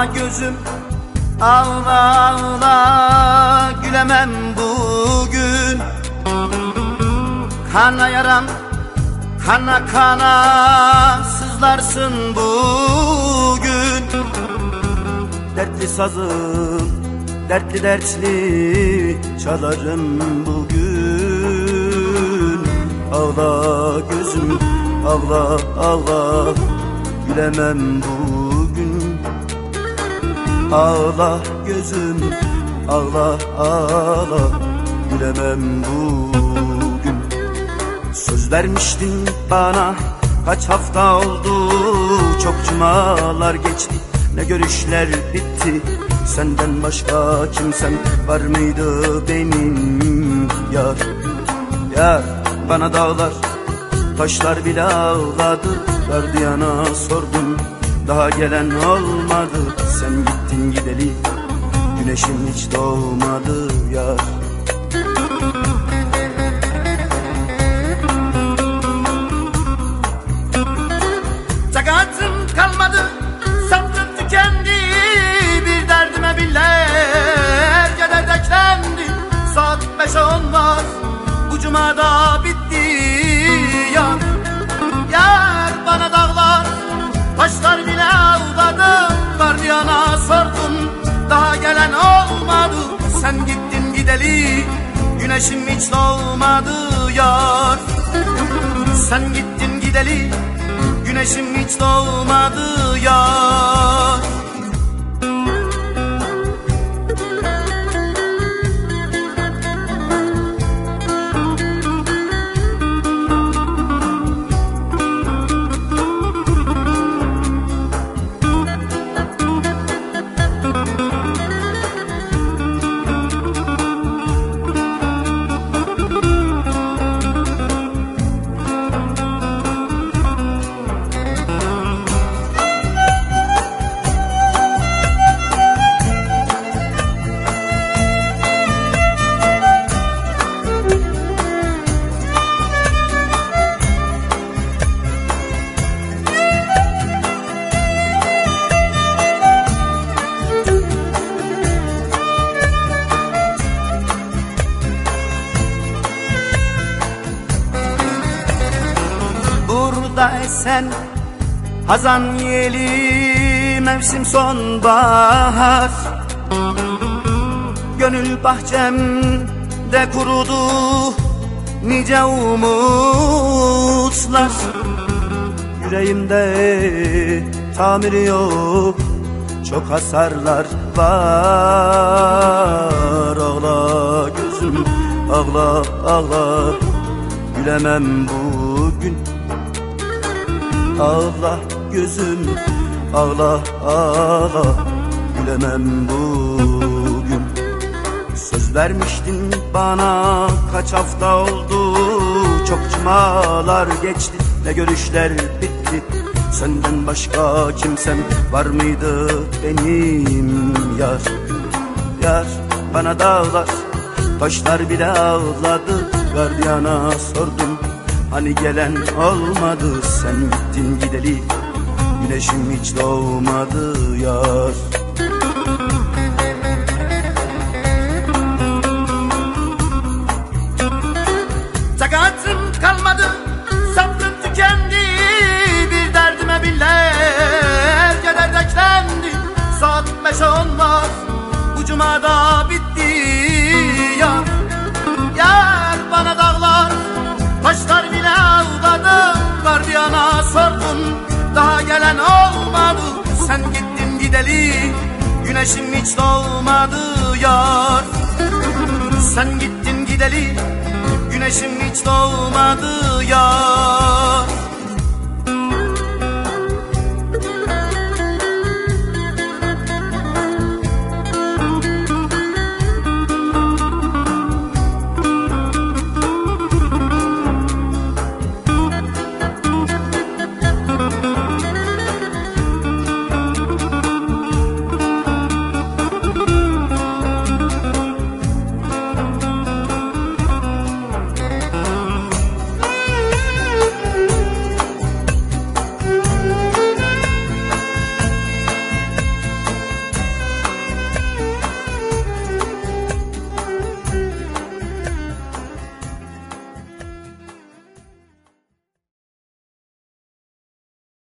Ağla gözüm. Ağla ağla gülemem bugün. Kana yaram kana kana sızlarsın bugün. Dertli sazım dertli dertli çalarım bugün. Ağla gözüm ağla ağla gülemem bugün Ağla gözüm ağla ağla. Gülemem bugün. Söz vermiştin bana kaç hafta oldu? Çok cumalar geçti ne görüşler bitti? Senden başka kimsem var mıydı benim? Yar Yar bana dağlar taşlar bile ağladı. Gardiyana sordum daha gelen olmadı. Sen gittin gideli. Güneşin hiç doğmadı yar Takatim kalmadı. Sabrım tükendi. Bir derdime bile Keder de kendi. Saat beş olmaz. Bu cumada bitti Sen gittin gideli Güneşim hiç doğmadı yar. Sen gittin gideli Güneşim hiç doğmadı yar Esen Hazan yeli mevsim sonbahar. Gönül bahçemde kurudu nice umutlar. Yüreğimde tamiri yok çok hasarlar var. Ağla gözüm ağla ağla. Gülemem bugün Ağla gözüm ağla ağla. Gülemem bugün. Söz vermiştin bana kaç hafta oldu? Çok cumalar geçti ne görüşler bitti? Senden başka kimsem var mıydı benim yar? Yar bana dağlar taşlar bile ağladı. Gardiyana sordum Hani gelen olmadı sen gittin gideli Güneşim hiç doğmadı yar. Takatim kalmadı sabrım tükendi Bir derdime bile keder de kendi Saat olmaz bu cumada bitti Gardiyana sordum Daha gelen olmadı. Sen gittin gideli. Güneşim hiç doğmadı yar. Sen gittin gideli. Güneşim hiç doğmadı yar